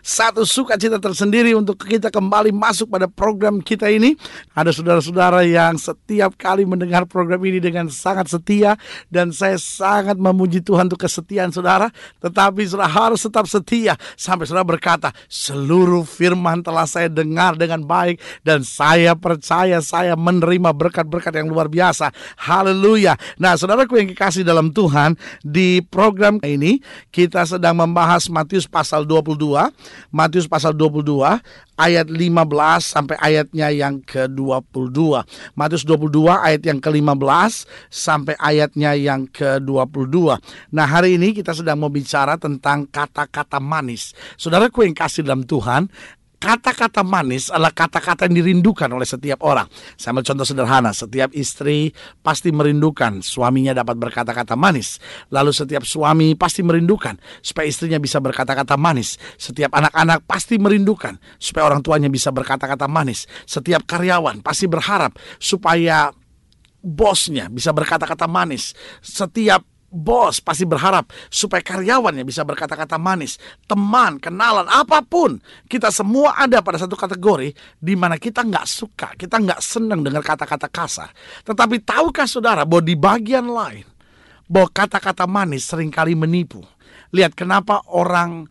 satu sukacita tersendiri untuk kita kembali masuk pada program kita ini. Ada saudara-saudara yang setiap kali mendengar program ini dengan sangat setia dan saya sangat memuji Tuhan untuk kesetiaan saudara. Tetapi saudara harus tetap setia sampai saudara berkata, seluruh firman telah saya dengar dengan baik dan saya percaya saya menerima berkat-berkat yang luar biasa. Haleluya. Nah, saudaraku yang kekasih dalam Tuhan, di program ini kita sedang membahas Matius pasal 22 Matius pasal 22 ayat 15 sampai ayatnya yang ke-22. Matius 22 ayat yang ke-15 sampai ayatnya yang ke-22. Nah, hari ini kita sedang mau bicara tentang kata-kata manis. Saudaraku yang kasih dalam Tuhan, Kata-kata manis adalah kata-kata yang dirindukan oleh setiap orang. Saya ambil contoh sederhana, setiap istri pasti merindukan suaminya dapat berkata-kata manis. Lalu setiap suami pasti merindukan supaya istrinya bisa berkata-kata manis. Setiap anak-anak pasti merindukan supaya orang tuanya bisa berkata-kata manis. Setiap karyawan pasti berharap supaya bosnya bisa berkata-kata manis. Setiap bos pasti berharap supaya karyawannya bisa berkata-kata manis, teman, kenalan, apa pun. Kita semua ada pada satu kategori di mana kita nggak suka, kita nggak senang dengar kata-kata kasar. Tetapi tahukah saudara bahwa di bagian lain, bahwa kata-kata manis sering kali menipu. Lihat kenapa orang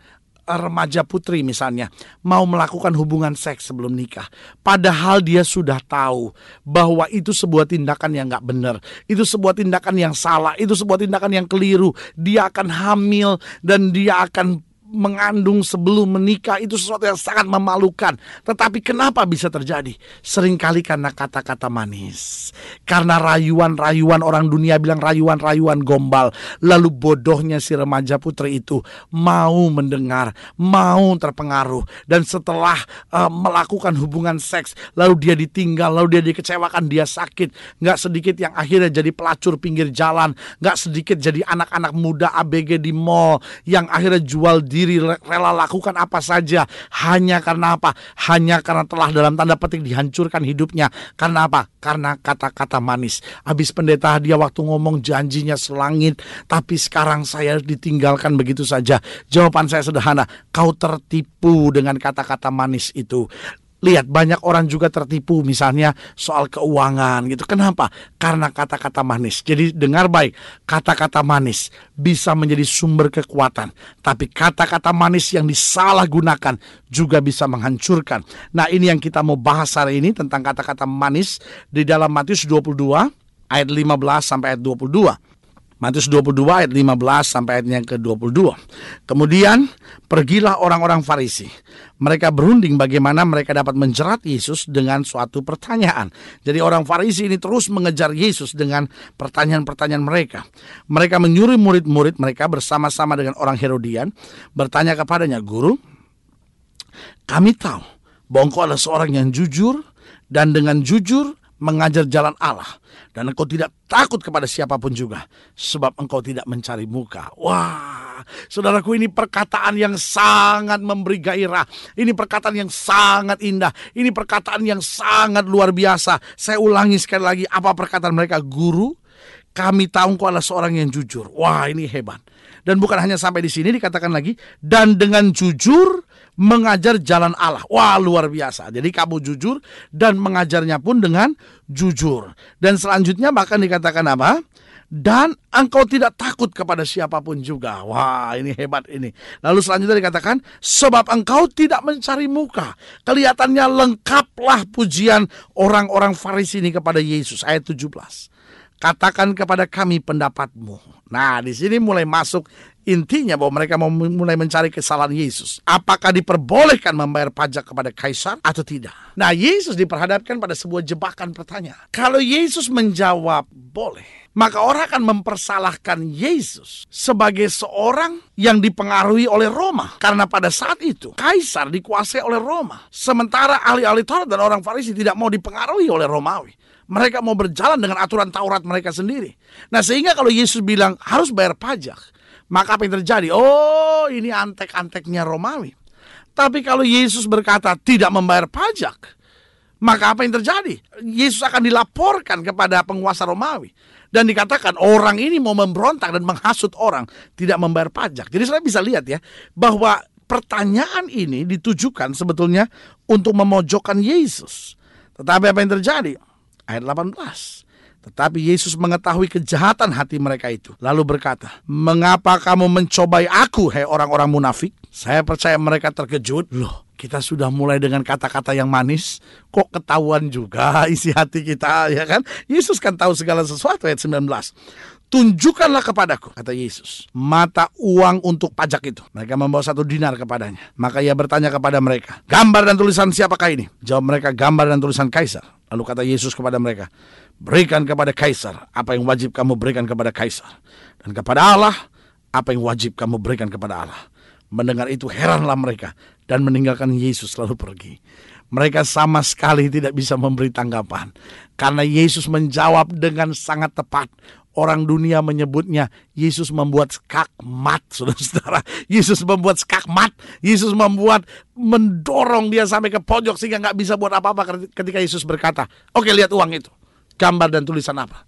remaja putri misalnya mau melakukan hubungan seks sebelum nikah, padahal dia sudah tahu bahwa itu sebuah tindakan yang nggak benar, itu sebuah tindakan yang salah, itu sebuah tindakan yang keliru. Dia akan hamil dan dia akan mengandung sebelum menikah itu sesuatu yang sangat memalukan. Tetapi kenapa bisa terjadi? Seringkali karena kata-kata manis. Karena rayuan-rayuan orang dunia bilang rayuan-rayuan gombal. Lalu bodohnya si remaja putri itu mau mendengar, mau terpengaruh. Dan setelah uh, melakukan hubungan seks, lalu dia ditinggal, lalu dia dikecewakan, dia sakit. Nggak sedikit yang akhirnya jadi pelacur pinggir jalan. Nggak sedikit jadi anak-anak muda ABG di mall yang akhirnya jual di diri rela lakukan apa saja hanya karena apa? Hanya karena telah dalam tanda petik dihancurkan hidupnya. Karena apa? Karena kata-kata manis. Habis pendeta dia waktu ngomong janjinya selangit, tapi sekarang saya ditinggalkan begitu saja. Jawaban saya sederhana, kau tertipu dengan kata-kata manis itu. Lihat banyak orang juga tertipu misalnya soal keuangan gitu. Kenapa? Karena kata-kata manis. Jadi dengar baik, kata-kata manis bisa menjadi sumber kekuatan. Tapi kata-kata manis yang disalahgunakan juga bisa menghancurkan. Nah ini yang kita mau bahas hari ini tentang kata-kata manis di dalam Matius 22 ayat 15 sampai ayat 22. Matius 22 ayat 15 sampai ayat yang ke-22. Kemudian pergilah orang-orang Farisi. Mereka berunding bagaimana mereka dapat menjerat Yesus dengan suatu pertanyaan. Jadi orang Farisi ini terus mengejar Yesus dengan pertanyaan-pertanyaan mereka. Mereka menyuruh murid-murid mereka bersama-sama dengan orang Herodian bertanya kepadanya, "Guru, kami tahu bahwa engkau adalah seorang yang jujur dan dengan jujur mengajar jalan Allah dan engkau tidak takut kepada siapa pun juga sebab engkau tidak mencari muka. Wah, saudaraku ini perkataan yang sangat memberi gairah. Ini perkataan yang sangat indah. Ini perkataan yang sangat luar biasa. Saya ulangi sekali lagi apa perkataan mereka guru kami tahu engkau adalah seorang yang jujur. Wah, ini hebat. Dan bukan hanya sampai di sini dikatakan lagi dan dengan jujur mengajar jalan Allah. Wah, luar biasa. Jadi kamu jujur dan mengajarnya pun dengan jujur. Dan selanjutnya bahkan dikatakan apa? dan engkau tidak takut kepada siapa pun juga. Wah, ini hebat ini. Lalu selanjutnya dikatakan, sebab engkau tidak mencari muka. Kelihatannya lengkaplah pujian orang-orang Farisi ini kepada Yesus. Ayat 17. Katakan kepada kami pendapatmu. Nah, di sini mulai masuk intinya bahwa mereka mau mulai mencari kesalahan Yesus. Apakah diperbolehkan membayar pajak kepada kaisar atau tidak? Nah, Yesus diperhadapkan pada sebuah jebakan pertanyaan. Kalau Yesus menjawab boleh, maka orang akan mempersalahkan Yesus sebagai seorang yang dipengaruhi oleh Roma. Karena pada saat itu, kaisar dikuasai oleh Roma. Sementara ahli-ahli Taurat dan orang Farisi tidak mau dipengaruhi oleh Romawi. Mereka mau berjalan dengan aturan Taurat mereka sendiri. Nah sehingga kalau Yesus bilang harus bayar pajak, maka apa yang terjadi? Oh ini antek-anteknya Romawi. Tapi kalau Yesus berkata tidak membayar pajak, maka apa yang terjadi? Yesus akan dilaporkan kepada penguasa Romawi. Dan dikatakan orang ini mau memberontak dan menghasut orang tidak membayar pajak. Jadi saya bisa lihat ya bahwa pertanyaan ini ditujukan sebetulnya untuk memojokkan Yesus. Tetapi apa yang terjadi? Ayat 18. Tetapi Yesus mengetahui kejahatan hati mereka itu. Lalu berkata, Mengapa kamu mencobai aku, hai orang-orang munafik? Saya percaya mereka terkejut. Loh, kita sudah mulai dengan kata-kata yang manis. Kok ketahuan juga isi hati kita, ya kan? Yesus kan tahu segala sesuatu, ayat 19. Tunjukkanlah kepadaku, kata Yesus, mata uang untuk pajak itu. Mereka membawa satu dinar kepadanya. Maka ia bertanya kepada mereka, gambar dan tulisan siapakah ini? Jawab mereka, gambar dan tulisan kaisar. Lalu kata Yesus kepada mereka, berikan kepada kaisar apa yang wajib kamu berikan kepada kaisar. Dan kepada Allah, apa yang wajib kamu berikan kepada Allah. Mendengar itu heranlah mereka dan meninggalkan Yesus lalu pergi. Mereka sama sekali tidak bisa memberi tanggapan karena Yesus menjawab dengan sangat tepat orang dunia menyebutnya Yesus membuat skakmat, saudara-saudara. Yesus membuat skakmat, Yesus membuat mendorong dia sampai ke pojok sehingga nggak bisa buat apa-apa ketika Yesus berkata, oke lihat uang itu, gambar dan tulisan apa.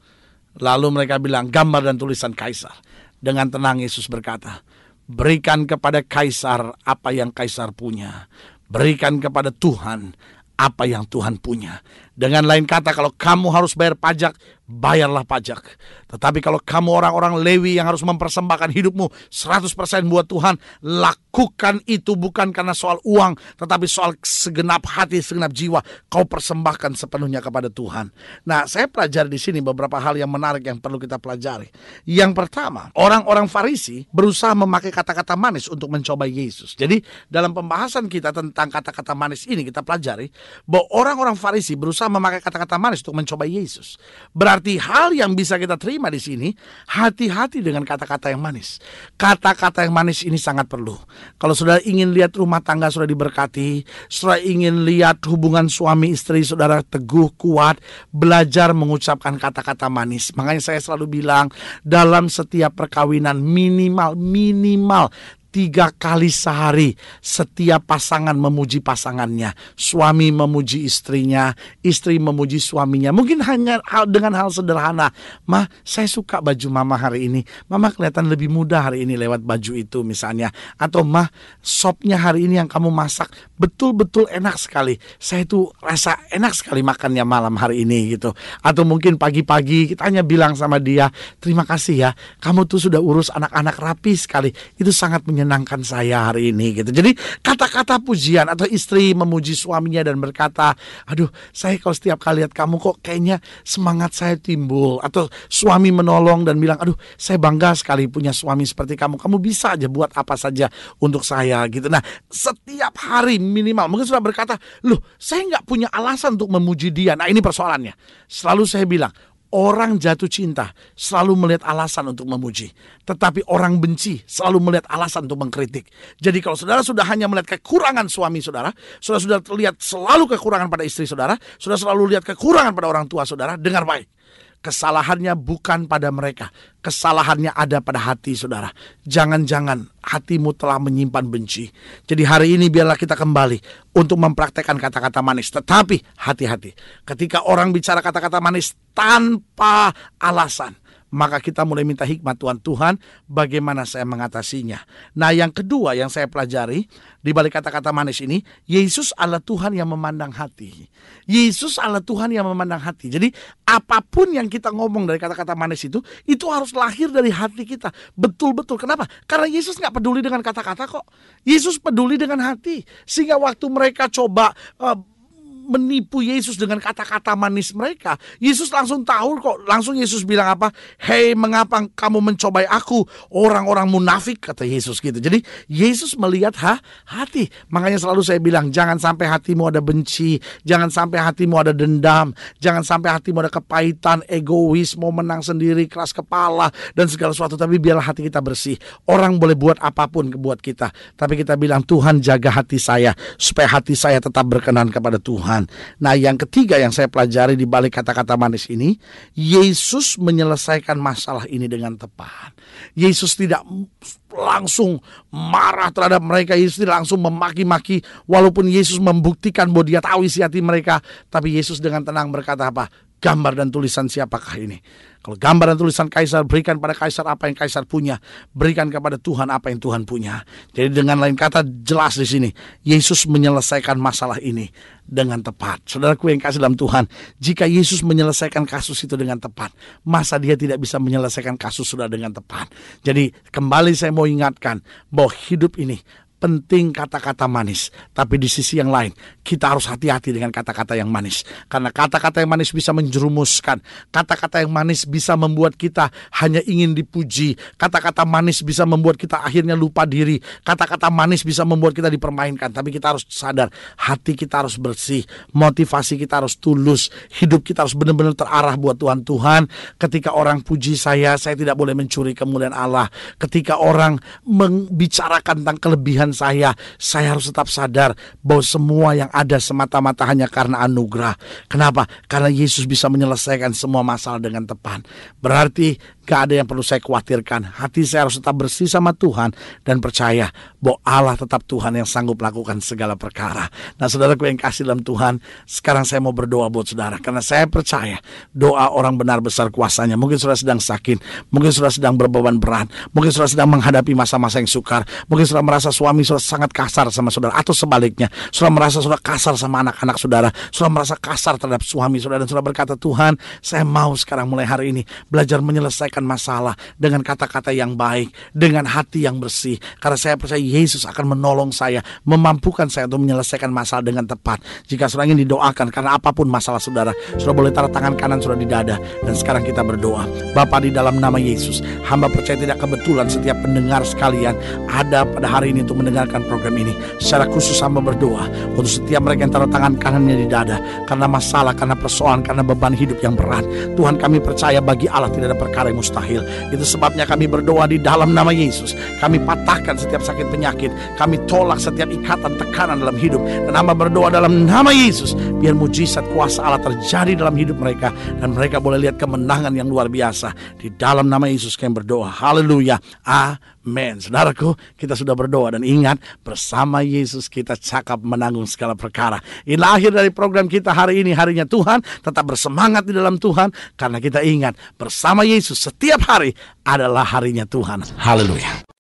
Lalu mereka bilang, gambar dan tulisan kaisar. Dengan tenang Yesus berkata, berikan kepada kaisar apa yang kaisar punya. Berikan kepada Tuhan apa yang Tuhan punya. Dengan lain kata, kalau kamu harus bayar pajak, bayarlah pajak. Tetapi kalau kamu orang-orang Lewi yang harus mempersembahkan hidupmu 100% buat Tuhan, lakukan itu bukan karena soal uang, tetapi soal segenap hati, segenap jiwa. Kau persembahkan sepenuhnya kepada Tuhan. Nah, saya pelajari di sini beberapa hal yang menarik yang perlu kita pelajari. Yang pertama, orang-orang Farisi berusaha memakai kata-kata manis untuk mencoba Yesus. Jadi, dalam pembahasan kita tentang kata-kata manis ini kita pelajari bahwa orang-orang Farisi berusaha memakai kata-kata manis untuk mencoba Yesus. Berarti hal yang bisa kita terima di sini, hati-hati dengan kata-kata yang manis. Kata-kata yang manis ini sangat perlu. Kalau saudara ingin lihat rumah tangga sudah diberkati, saudara ingin lihat hubungan suami istri saudara teguh, kuat, belajar mengucapkan kata-kata manis. Makanya saya selalu bilang, dalam setiap perkawinan minimal, minimal tiga kali sehari setiap pasangan memuji pasangannya. Suami memuji istrinya istri memuji suaminya. Mungkin hanya hal dengan hal sederhana mah saya suka baju mama hari ini. Mama kelihatan lebih muda hari ini lewat baju itu misalnya. Atau mah sopnya hari ini yang kamu masak betul-betul enak sekali. Saya itu rasa enak sekali makannya malam hari ini gitu. Atau mungkin pagi-pagi kita hanya bilang sama dia terima kasih ya kamu tuh sudah urus anak-anak rapi sekali. Itu sangat menyenangkan menyenangkan saya hari ini gitu. Jadi kata-kata pujian atau istri memuji suaminya dan berkata, aduh saya kalau setiap kali lihat kamu kok kayaknya semangat saya timbul. Atau suami menolong dan bilang, aduh saya bangga sekali punya suami seperti kamu. Kamu bisa aja buat apa saja untuk saya gitu. Nah setiap hari minimal mungkin sudah berkata, loh saya nggak punya alasan untuk memuji dia. Nah ini persoalannya. Selalu saya bilang, Orang jatuh cinta selalu melihat alasan untuk memuji, tetapi orang benci selalu melihat alasan untuk mengkritik. Jadi kalau saudara sudah hanya melihat kekurangan suami saudara, saudara sudah lihat selalu kekurangan pada istri saudara, sudah selalu lihat kekurangan pada orang tua saudara, dengar baik. Kesalahannya bukan pada mereka, kesalahannya ada pada hati saudara. Jangan-jangan hatimu telah menyimpan benci. Jadi hari ini biarlah kita kembali untuk mempraktekkan kata-kata manis. Tetapi hati-hati, ketika orang bicara kata-kata manis tanpa alasan, maka kita mulai minta hikmat Tuhan. Tuhan, bagaimana saya mengatasinya? Nah, yang kedua yang saya pelajari di balik kata-kata manis ini, Yesus adalah Tuhan yang memandang hati. Yesus adalah Tuhan yang memandang hati. Jadi, apa pun yang kita ngomong dari kata-kata manis itu, itu harus lahir dari hati kita. Betul-betul. Kenapa? Karena Yesus nggak peduli dengan kata-kata kok. Yesus peduli dengan hati. Sehingga waktu mereka coba uh, menipu Yesus dengan kata-kata manis mereka. Yesus langsung tahu kok, langsung Yesus bilang apa? Hei, mengapa kamu mencobai aku? Orang-orang munafik kata Yesus gitu. Jadi Yesus melihat ha, hati. Makanya selalu saya bilang jangan sampai hatimu ada benci, jangan sampai hatimu ada dendam, jangan sampai hatimu ada kepahitan, egois, mau menang sendiri, keras kepala dan segala sesuatu. Tapi biarlah hati kita bersih. Orang boleh buat apa pun buat kita, tapi kita bilang Tuhan jaga hati saya supaya hati saya tetap berkenan kepada Tuhan. Tuhan. Nah, yang ketiga yang saya pelajari di balik kata-kata manis ini, Yesus menyelesaikan masalah ini dengan tepat. Yesus tidak langsung marah terhadap mereka. Yesus tidak langsung memaki-maki walaupun Yesus membuktikan bahwa dia tahu isi hati mereka. Tapi Yesus dengan tenang berkata apa? Gambar dan tulisan siapakah ini? Kalau gambar dan tulisan kaisar berikan pada kaisar apa yang kaisar punya, berikan kepada Tuhan apa yang Tuhan punya. Jadi dengan lain kata jelas di sini, Yesus menyelesaikan masalah ini dengan tepat. Saudaraku yang kasih dalam Tuhan, jika Yesus menyelesaikan kasus itu dengan tepat, masa dia tidak bisa menyelesaikan kasus sudah dengan tepat. Jadi kembali saya mau ingatkan bahwa hidup ini penting kata-kata manis. Tapi di sisi yang lain, kita harus hati-hati dengan kata-kata yang manis. Karena kata-kata yang manis bisa menjerumuskan. Kata-kata yang manis bisa membuat kita hanya ingin dipuji. Kata-kata manis bisa membuat kita akhirnya lupa diri. Kata-kata manis bisa membuat kita dipermainkan. Tapi kita harus sadar, hati kita harus bersih. Motivasi kita harus tulus. Hidup kita harus benar-benar terarah buat Tuhan. Tuhan, ketika orang puji saya, saya tidak boleh mencuri kemuliaan Allah. Ketika orang membicarakan tentang kelebihan saya, saya harus tetap sadar bahwa semua yang ada semata-mata hanya karena anugerah. Kenapa? Karena Yesus bisa menyelesaikan semua masalah dengan tepat. Berarti gak ada yang perlu saya khawatirkan. Hati saya harus tetap bersih sama Tuhan dan percaya bahwa Allah tetap Tuhan yang sanggup melakukan segala perkara. Nah saudaraku yang kasih dalam Tuhan, sekarang saya mau berdoa buat saudara. Karena saya percaya doa orang benar besar kuasanya. Mungkin saudara sedang sakit, mungkin saudara sedang berbeban berat, mungkin saudara sedang menghadapi masa-masa yang sukar, mungkin saudara merasa suami saudara sangat kasar sama saudara atau sebaliknya. Saudara merasa saudara kasar sama anak-anak saudara. Saudara merasa kasar terhadap suami saudara dan saudara berkata Tuhan saya mau sekarang mulai hari ini belajar menyelesaikan masalah dengan kata-kata yang baik dengan hati yang bersih. Karena saya percaya Yesus akan menolong saya memampukan saya untuk menyelesaikan masalah dengan tepat. Jika saudara ingin didoakan karena apa pun masalah saudara saudara boleh taruh tangan kanan saudara di dada dan sekarang kita berdoa. Bapa di dalam nama Yesus hamba percaya tidak kebetulan setiap pendengar sekalian ada pada hari ini untuk mendengar mendengarkan program ini. Secara khusus hamba berdoa untuk setiap mereka yang taruh tangan kanannya di dada karena masalah, karena persoalan, karena beban hidup yang berat. Tuhan kami percaya bagi Allah tidak ada perkara yang mustahil. Itu sebabnya kami berdoa di dalam nama Yesus. Kami patahkan setiap sakit penyakit. Kami tolak setiap ikatan tekanan dalam hidup. Dan hamba berdoa dalam nama Yesus. Biar mujizat kuasa Allah terjadi dalam hidup mereka. Dan mereka boleh lihat kemenangan yang luar biasa. Di dalam nama Yesus kami berdoa. Haleluya. Amin. Saudaraku, kita sudah berdoa dan ingat bersama Yesus kita cakap menanggung segala perkara. Ini akhir dari program kita hari ini harinya Tuhan. Tetap bersemangat di dalam Tuhan karena kita ingat bersama Yesus setiap hari adalah harinya Tuhan. Haleluya.